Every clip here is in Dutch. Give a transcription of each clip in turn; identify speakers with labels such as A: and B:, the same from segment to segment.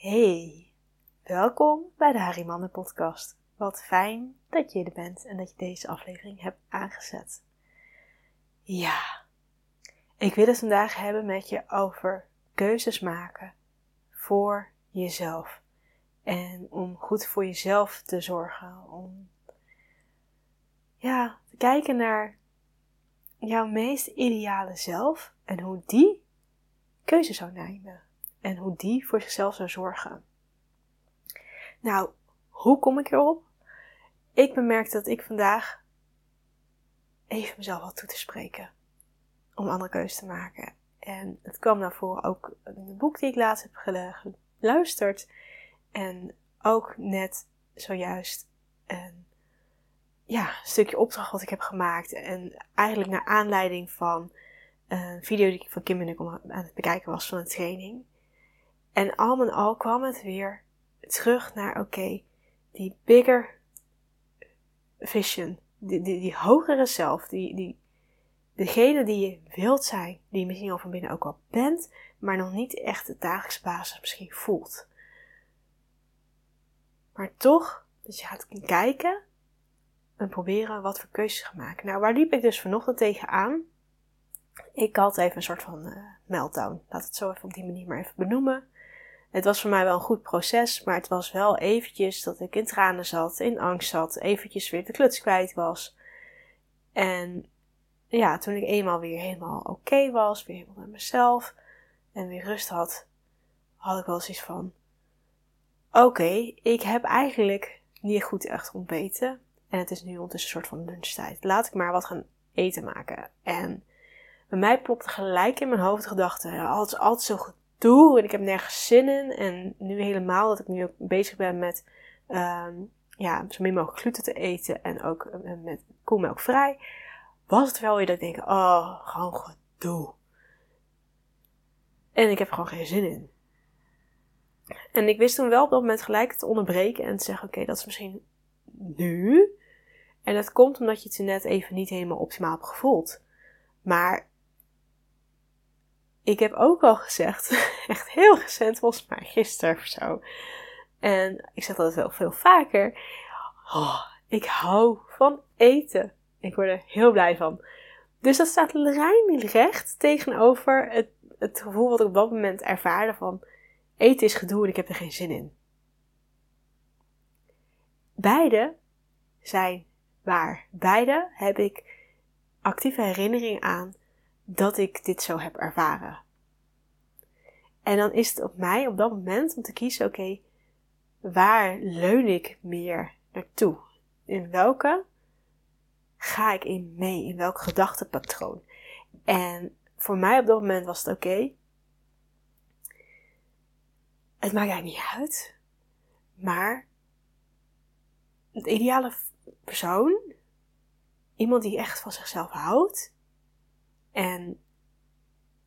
A: Hey, welkom bij de Harimannen podcast. Wat fijn dat je er bent en dat je deze aflevering hebt aangezet. Ja, ik wil het vandaag hebben met je over keuzes maken voor jezelf. En om goed voor jezelf te zorgen. Om ja, te kijken naar jouw meest ideale zelf en hoe die keuze zou nemen. En hoe die voor zichzelf zou zorgen. Nou, hoe kom ik erop? Ik bemerk dat ik vandaag even mezelf had toe te spreken. Om andere keuzes te maken. En het kwam naar voren ook in een boek die ik laatst heb geluisterd. En ook net zojuist een ja, stukje opdracht wat ik heb gemaakt. En eigenlijk naar aanleiding van een video die ik van Kim en ik aan het bekijken was van een training. En al met al kwam het weer terug naar, oké, die bigger vision, die, die, die hogere zelf, die, die, degene die je wilt zijn, die je misschien al van binnen ook al bent, maar nog niet echt de dagelijkse basis misschien voelt. Maar toch, dat je gaat kijken en proberen wat voor keuzes te maken. Nou, waar liep ik dus vanochtend tegenaan? Ik had even een soort van uh, meltdown. Laat het zo even op die manier maar even benoemen. Het was voor mij wel een goed proces, maar het was wel eventjes dat ik in tranen zat, in angst zat, eventjes weer de kluts kwijt was. En ja, toen ik eenmaal weer helemaal oké was, weer helemaal met mezelf en weer rust had, had ik wel zoiets van: Oké, ik heb eigenlijk niet goed echt ontbeten. En het is nu ondertussen een soort van lunchtijd. Laat ik maar wat gaan eten maken. En bij mij plopte gelijk in mijn hoofd de gedachte: ja, het altijd zo gedoe en ik heb nergens zin in. En nu helemaal dat ik nu ook bezig ben met um, ja, zo min mogelijk gluten te eten en ook uh, met koelmelkvrij, was het wel weer dat ik denk: oh, gewoon gedoe. En ik heb gewoon geen zin in. En ik wist toen wel op dat moment gelijk te onderbreken en te zeggen: oké, dat is misschien nu. En dat komt omdat je het net even niet helemaal optimaal hebt gevoeld. Maar ik heb ook al gezegd, echt heel recent, volgens mij gisteren of zo. En ik zeg dat wel veel vaker. Oh, ik hou van eten. Ik word er heel blij van. Dus dat staat lijnrecht tegenover het, het gevoel wat ik op dat moment ervaarde van eten is gedoe en ik heb er geen zin in. Beide zijn waar. Beide heb ik actieve herinnering aan dat ik dit zo heb ervaren. En dan is het op mij op dat moment om te kiezen, oké, waar leun ik meer naartoe? In welke ga ik in mee? In welk gedachtepatroon? En voor mij op dat moment was het oké. het maakt eigenlijk niet uit. Maar het ideale persoon, iemand die echt van zichzelf houdt, en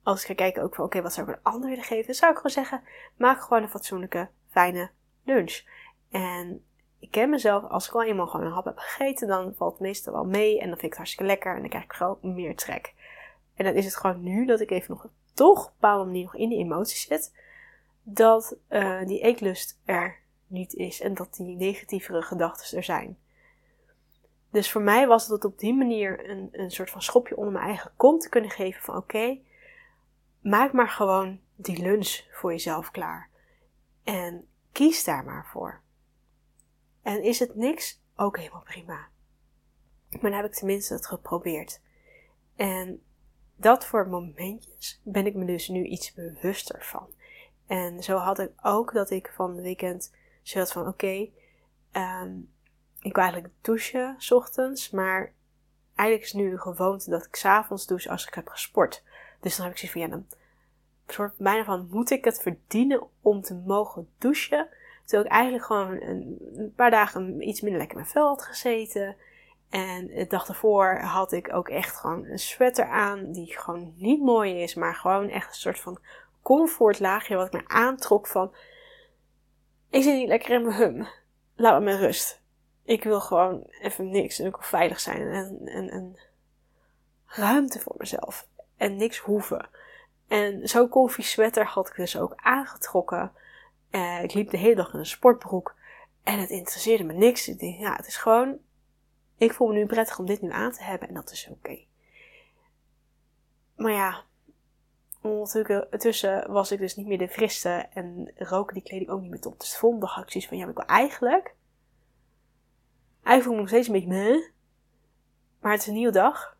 A: als ik ga kijken ook van oké, wat zou ik een ander willen geven, zou ik gewoon zeggen, maak gewoon een fatsoenlijke, fijne lunch. En ik ken mezelf, als ik al eenmaal gewoon een hap heb gegeten, dan valt het meestal wel mee en dan vind ik het hartstikke lekker en dan krijg ik gewoon meer trek. En dan is het gewoon nu dat ik even nog toch op een bepaalde manier nog in die emoties zit, dat uh, die eetlust er niet is en dat die negatievere gedachten er zijn. Dus voor mij was het op die manier een, een soort van schopje onder mijn eigen kont te kunnen geven van oké, maak maar gewoon die lunch voor jezelf klaar. En kies daar maar voor. En is het niks, ook helemaal prima. Maar dan heb ik tenminste het geprobeerd. En dat voor momentjes ben ik me dus nu iets bewuster van. En zo had ik ook dat ik van het weekend zoiets van oké, okay, ehm, ik wil eigenlijk douchen s ochtends, maar eigenlijk is nu gewoonte dat ik s'avonds douche als ik heb gesport. Dus dan heb ik zoiets van, ja, dan soort bijna van, moet ik het verdienen om te mogen douchen? Terwijl ik eigenlijk gewoon een, paar dagen iets minder lekker in mijn vel had gezeten. En de dag ervoor had ik ook echt gewoon een sweater aan die gewoon niet mooi is, maar gewoon echt een soort van comfortlaagje wat ik me aantrok van, ik zit niet lekker in mijn hum. Laat me met rust ik wil gewoon even niks en ik wil veilig zijn en, en, en ruimte voor mezelf en niks hoeven. En zo'n koffie sweater had ik dus ook aangetrokken. Uh, ik liep de hele dag in een sportbroek. En het interesseerde me niks. Ik denk, ja, het is gewoon. Ik voel me nu prettig om dit nu aan te hebben. En dat is oké. Maar ja, ondertussen was ik dus niet meer de frisse. En roken die kleding ook niet meer top. Dus de volgende dag ik zoiets van, ja, ik wil eigenlijk... Eigenlijk voel ik me nog steeds een beetje meh. Maar het is een nieuwe dag.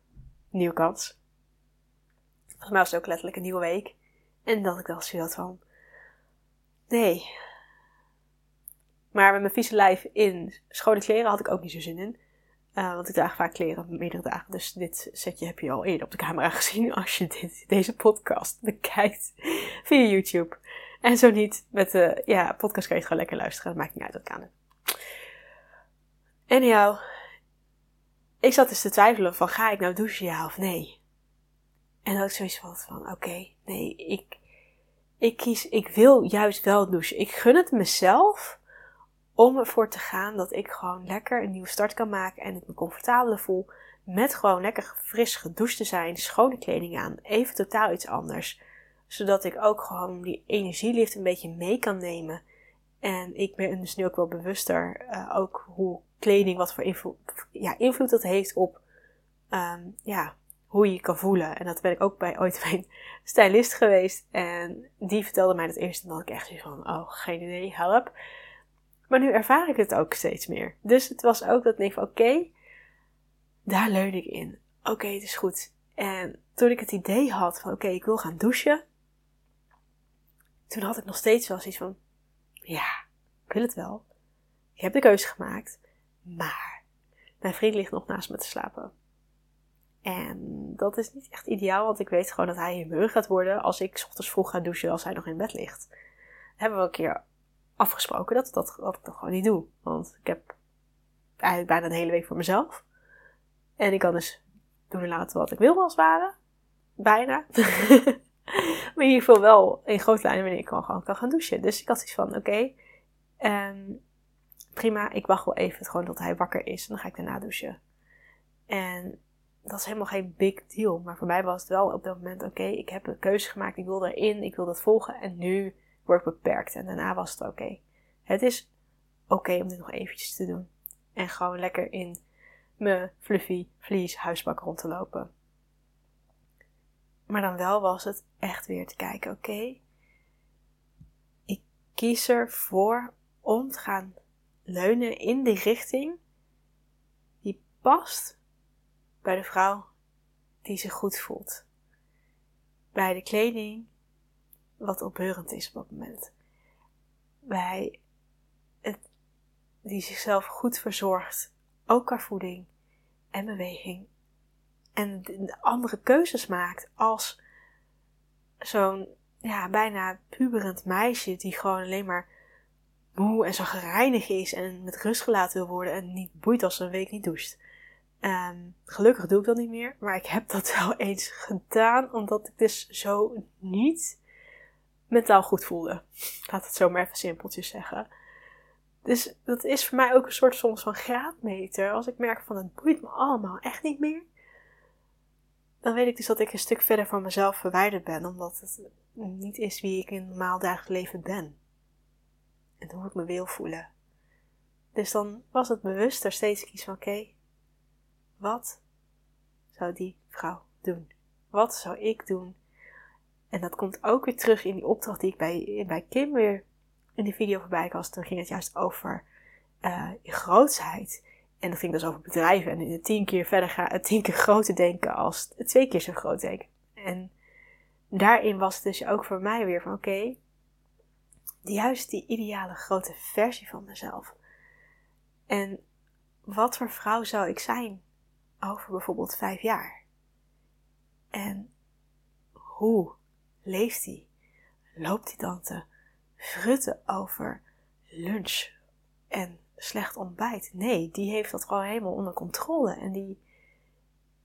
A: nieuwe kans. Volgens mij was het ook letterlijk een nieuwe week. En dat ik dacht zoiets van... Nee. Maar met mijn vieze lijf in schone kleren had ik ook niet zo zin in. Uh, want ik draag vaak kleren meerdere dagen. Dus dit setje heb je al eerder op de camera gezien als je dit, deze podcast bekijkt via YouTube. En zo niet, met de ja, podcast kan je gewoon lekker luisteren. Dat maakt niet uit wat kan. Anyhow, ik zat dus te twijfelen van ga ik nou douchen ja of nee? En ik zoiets van, van oké, nee, ik, ik kies, ik wil juist wel douchen. Ik gun het mezelf om ervoor te gaan dat ik gewoon lekker een nieuwe start kan maken en ik me comfortabeler voel met gewoon lekker fris gedoucht te zijn, schone kleding aan, even totaal iets anders. Zodat ik ook gewoon die energielift een beetje mee kan nemen. En ik ben dus nu ook wel bewuster uh, ook hoe kleding, wat voor invloed, ja, invloed dat heeft op um, ja, hoe je je kan voelen. En dat ben ik ook bij ooit bij een stylist geweest. En die vertelde mij dat eerst en dan ik echt van, oh, geen idee, help. Maar nu ervaar ik het ook steeds meer. Dus het was ook dat ik denk van, oké, daar leun ik in. Oké, het is goed. En toen ik het idee had van, oké, ik wil gaan douchen. Toen had ik nog steeds wel zoiets van, ja, ik wil het wel. Ik heb de keuze gemaakt. Maar mijn vriend ligt nog naast me te slapen. En dat is niet echt ideaal, want ik weet gewoon dat hij rug gaat worden als ik ochtends vroeg ga douchen als hij nog in bed ligt. Hebben we een keer afgesproken dat, dat, dat ik dat gewoon niet doe. Want ik heb eigenlijk bijna een hele week voor mezelf. En ik kan dus doen en laten wat ik wil als ware. Bijna. ieder geval wel in grote lijnen wanneer ik gewoon kan gaan douchen. Dus ik had iets van, oké, ehm, prima, ik wacht wel even tot hij wakker is. En dan ga ik daarna douchen. En dat is helemaal geen big deal. Maar voor mij was het wel op dat moment, oké, ik heb een keuze gemaakt. Ik wil erin, ik wil dat volgen. En nu word ik beperkt. En daarna was het oké. Het is oké om dit nog eventjes te doen. En gewoon lekker in mijn fluffy vlies huisbak rond te lopen. Maar dan wel was het echt weer te kijken, oké. ik kies ervoor om te gaan leunen in die richting die past bij de vrouw die zich goed voelt. Bij de kleding wat opbeurend is op dat moment. Bij het, die zichzelf goed verzorgt, ook qua voeding en beweging. En andere keuzes maakt als zo'n ja, bijna puberend meisje die gewoon alleen maar moe en zo gereinig is en met rust gelaten wil worden en niet boeit als ze een week niet doucht. Um, gelukkig doe ik dat niet meer, maar ik heb dat wel eens gedaan omdat ik dus zo niet mentaal goed voelde. Laat het zo maar even simpeltjes zeggen. Dus dat is voor mij ook een soort soms van graadmeter. Als ik merk van het boeit me allemaal echt niet meer. Dan weet ik dus dat ik een stuk verder van mezelf verwijderd ben. Omdat het niet is wie ik in normaal dagelijks leven ben. En hoe ik me wil voelen. Dus dan was het bewuster steeds kiezen van oké, wat zou die vrouw doen? Wat zou ik doen en dat komt ook weer terug in die opdracht die ik bij, bij Kim weer in die video voorbij was. Toen ging het juist over uh, grootsheid. En dat ging dus over bedrijven. En tien keer verder gaan, tien keer groter denken als twee keer zo groot denken. En daarin was het dus ook voor mij weer van oké, juist die ideale grote versie van mezelf. En wat voor vrouw zou ik zijn over bijvoorbeeld vijf jaar? En hoe leeft hij? Loopt hij dan te frutten over lunch en slecht ontbijt? Nee, die heeft dat gewoon helemaal onder controle en die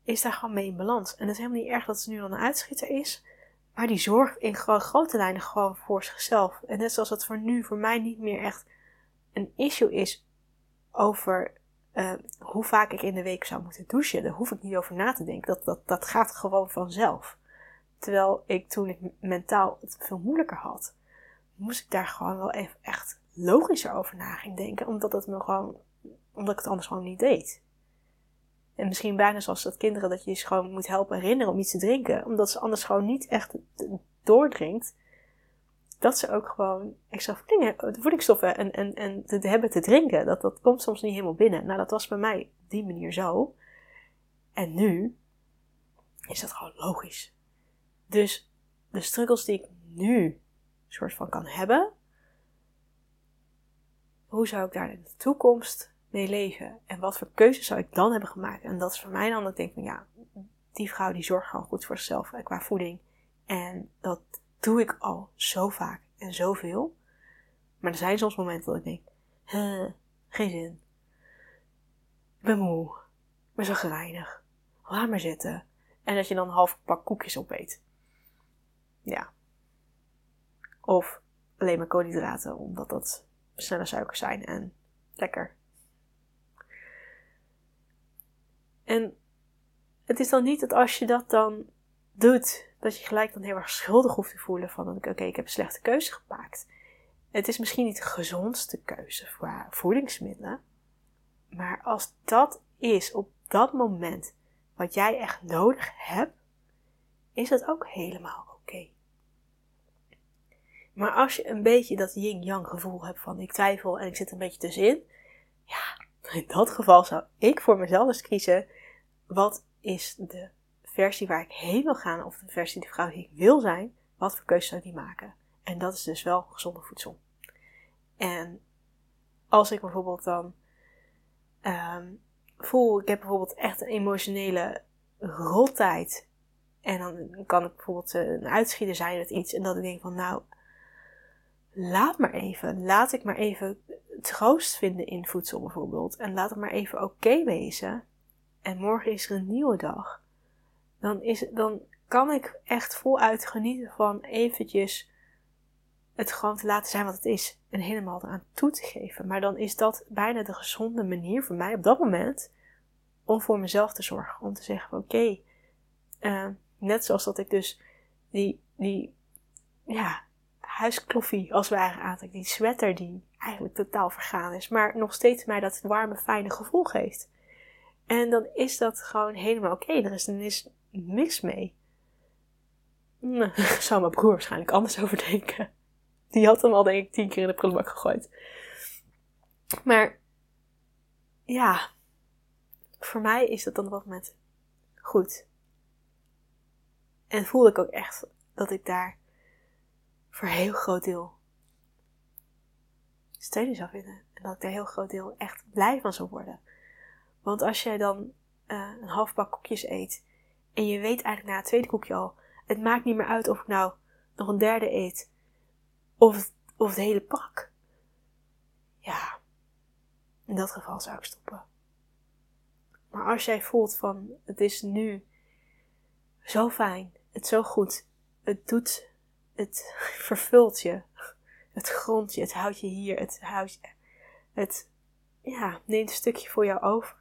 A: is daar gewoon mee in balans. En het is helemaal niet erg dat ze nu dan een uitschieter is, maar die zorgt in grote lijnen gewoon voor zichzelf. En net zoals het voor nu voor mij niet meer echt een issue is over uh, hoe vaak ik in de week zou moeten douchen. Daar hoef ik niet over na te denken. Dat, dat, dat gaat gewoon vanzelf. Terwijl ik toen ik mentaal het veel moeilijker had, moest ik daar gewoon wel even logischer over na ging denken, omdat, het me gewoon, omdat ik het anders gewoon niet deed. En misschien bijna zoals dat kinderen, dat je ze gewoon moet helpen herinneren om iets te drinken, omdat ze anders gewoon niet echt doordringt dat ze ook gewoon extra voedingsstoffen en, en, en te hebben te drinken. Dat, dat komt soms niet helemaal binnen. Nou, dat was bij mij op die manier zo. En nu is dat gewoon logisch. Dus de struggles die ik nu soort van kan hebben, hoe zou ik daar in de toekomst mee leven? En wat voor keuzes zou ik dan hebben gemaakt? En dat is voor mij dan dat ik denk van ja, die vrouw die zorgt gewoon goed voor zichzelf qua voeding. En dat doe ik al zo vaak en zoveel. Maar er zijn soms momenten dat ik denk, geen zin. Ik ben moe. Ik ben zo gereinig. Laat maar zitten. En dat je dan een half pak koekjes opeet. Ja. Of alleen maar koolhydraten, omdat dat snelle suikers zijn en lekker. En het is dan niet dat als je dat dan doet, dat je gelijk dan heel erg schuldig hoeft te voelen van oké, ik heb een slechte keuze gemaakt. Het is misschien niet de gezondste keuze voor voedingsmiddelen, maar als dat is op dat moment wat jij echt nodig hebt, is dat ook helemaal. Maar als je een beetje dat yin-yang gevoel hebt van ik twijfel en ik zit een beetje tussenin, ja, in dat geval zou ik voor mezelf eens kiezen wat is de versie waar ik heen wil gaan, of de versie de vrouw die ik wil zijn, wat voor keuze zou die maken? En dat is dus wel gezonde voedsel. En als ik bijvoorbeeld dan um, voel, ik heb bijvoorbeeld echt een emotionele rottijd. En dan kan ik bijvoorbeeld eh, een uitschieter zijn met iets. En dat ik denk van nou, laat maar even. Laat ik maar even troost vinden in voedsel bijvoorbeeld. En laat het maar even oké wezen. En morgen is er een nieuwe dag dan, is, dan kan ik echt voluit genieten van eventjes het gewoon te laten zijn wat het is. En helemaal eraan toe te geven. Maar dan is dat bijna de gezonde manier voor mij op dat moment om voor mezelf te zorgen. Om te zeggen: oké, eh, net zoals dat ik dus die, die ja, huiskloffie als het ware aantrek. Die sweater die eigenlijk totaal vergaan is. Maar nog steeds mij dat warme, fijne gevoel geeft. En dan is dat gewoon helemaal oké. Er is, niks mee. Nou, zou mijn broer waarschijnlijk anders over denken. Die had hem al denk ik tien keer in de prullenbak gegooid. Maar ja, voor mij is dat dan op dat moment goed. En voelde ik ook echt dat ik daar voor een heel groot deel steun zou vinden. En dat ik daar heel groot deel echt blij van zou worden. Want als jij dan uh, een half bak koekjes eet en je weet eigenlijk na het tweede koekje al, het maakt niet meer uit of ik nou nog een derde eet of of het hele pak. Ja, in dat geval zou ik stoppen. Maar als jij voelt van het is nu zo fijn, het zo goed, het doet, het vervult je, het grondt je, het houdt je hier, het houdt je, het ja, neemt een stukje voor jou over.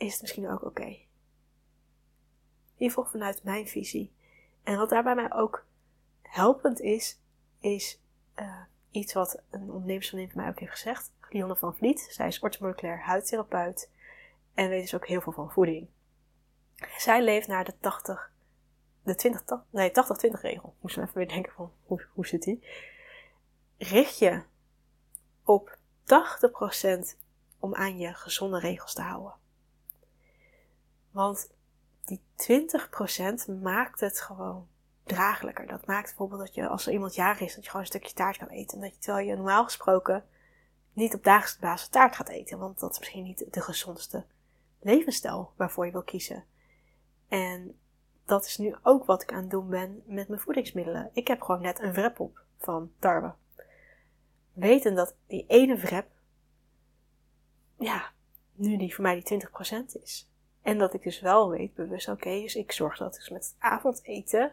A: is het misschien ook oké. In ieder geval vanuit mijn visie. En wat daar bij mij ook helpend is, is uh, iets wat een ondernemersvriendin van mij ook heeft gezegd. Lionne van Vliet. Zij is orthomoleculair huidtherapeut en weet dus ook heel veel van voeding. Zij leeft naar de 80, de 20, nee 80-20 regel. Moest even weer denken van hoe, hoe zit die? Richt je op 80% om aan je gezonde regels te houden. Want die 20% maakt het gewoon draaglijker. Dat maakt bijvoorbeeld dat je, als er iemand jarig is, dat je gewoon een stukje taart kan eten. En dat je, terwijl je normaal gesproken niet op dagelijkse basis taart gaat eten. Want dat is misschien niet de gezondste levensstijl waarvoor je wil kiezen. En dat is nu ook wat ik aan het doen ben met mijn voedingsmiddelen. Ik heb gewoon net een wrap op van tarwe. Weten dat die ene wrap, ja, nu die voor mij die 20% is. En dat ik dus wel weet, bewust, oké, dus ik zorg dat ik met het avondeten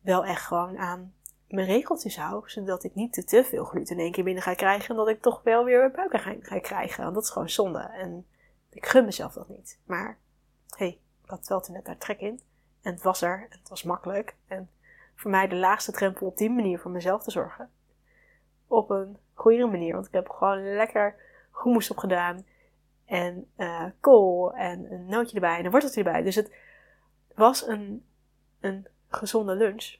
A: wel echt gewoon aan mijn regeltjes hou. Zodat ik niet te, te veel gluten in één keer binnen ga krijgen. En dat ik toch wel weer buiken ga, krijgen. Want dat is gewoon zonde. En ik gun mezelf dat niet. Maar, hey, ik had wel net daar trek in. En het was er. En het was makkelijk. En voor mij de laagste drempel op die manier voor mezelf te zorgen. Op een goede manier, want ik heb gewoon lekker hummus op gedaan. En uh, kool en een nootje erbij en een worteltje erbij. Dus het was een, een gezonde lunch.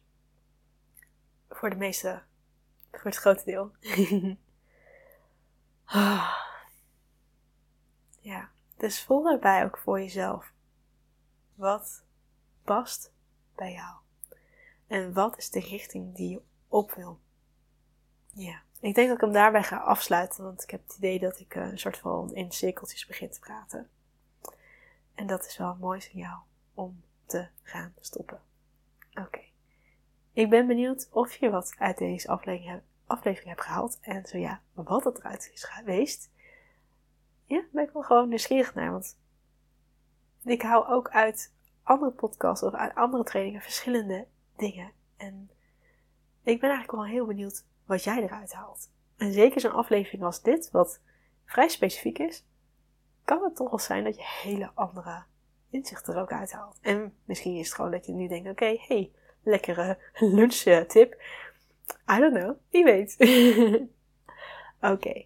A: Voor de meeste, voor het grote deel. ja, dus voel daarbij ook voor jezelf. Wat past bij jou? En wat is de richting die je op wil? Ja, ik denk dat ik hem daarbij ga afsluiten, want ik heb het idee dat ik eh, een soort van in cirkeltjes begin te praten. En dat is wel een mooi signaal om te gaan stoppen. Oké. Ik ben benieuwd of je wat uit deze aflevering, aflevering hebt gehaald. En zo ja, wat het eruit is geweest. Ja, ben ik wel gewoon nieuwsgierig naar. Want ik hou ook uit andere podcasts of uit andere trainingen verschillende dingen. En ik ben eigenlijk wel heel benieuwd wat jij eruit haalt. En zeker zo'n aflevering als dit, wat vrij specifiek is, kan het toch wel zijn dat je hele andere inzichten er ook uithaalt. En misschien is het gewoon dat je nu denkt: oké, hey, lekkere lunchtip. I don't know, wie weet. oké,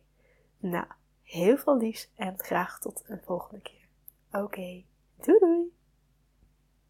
A: nou, heel veel liefs en graag tot een volgende keer. Oké, doei doei!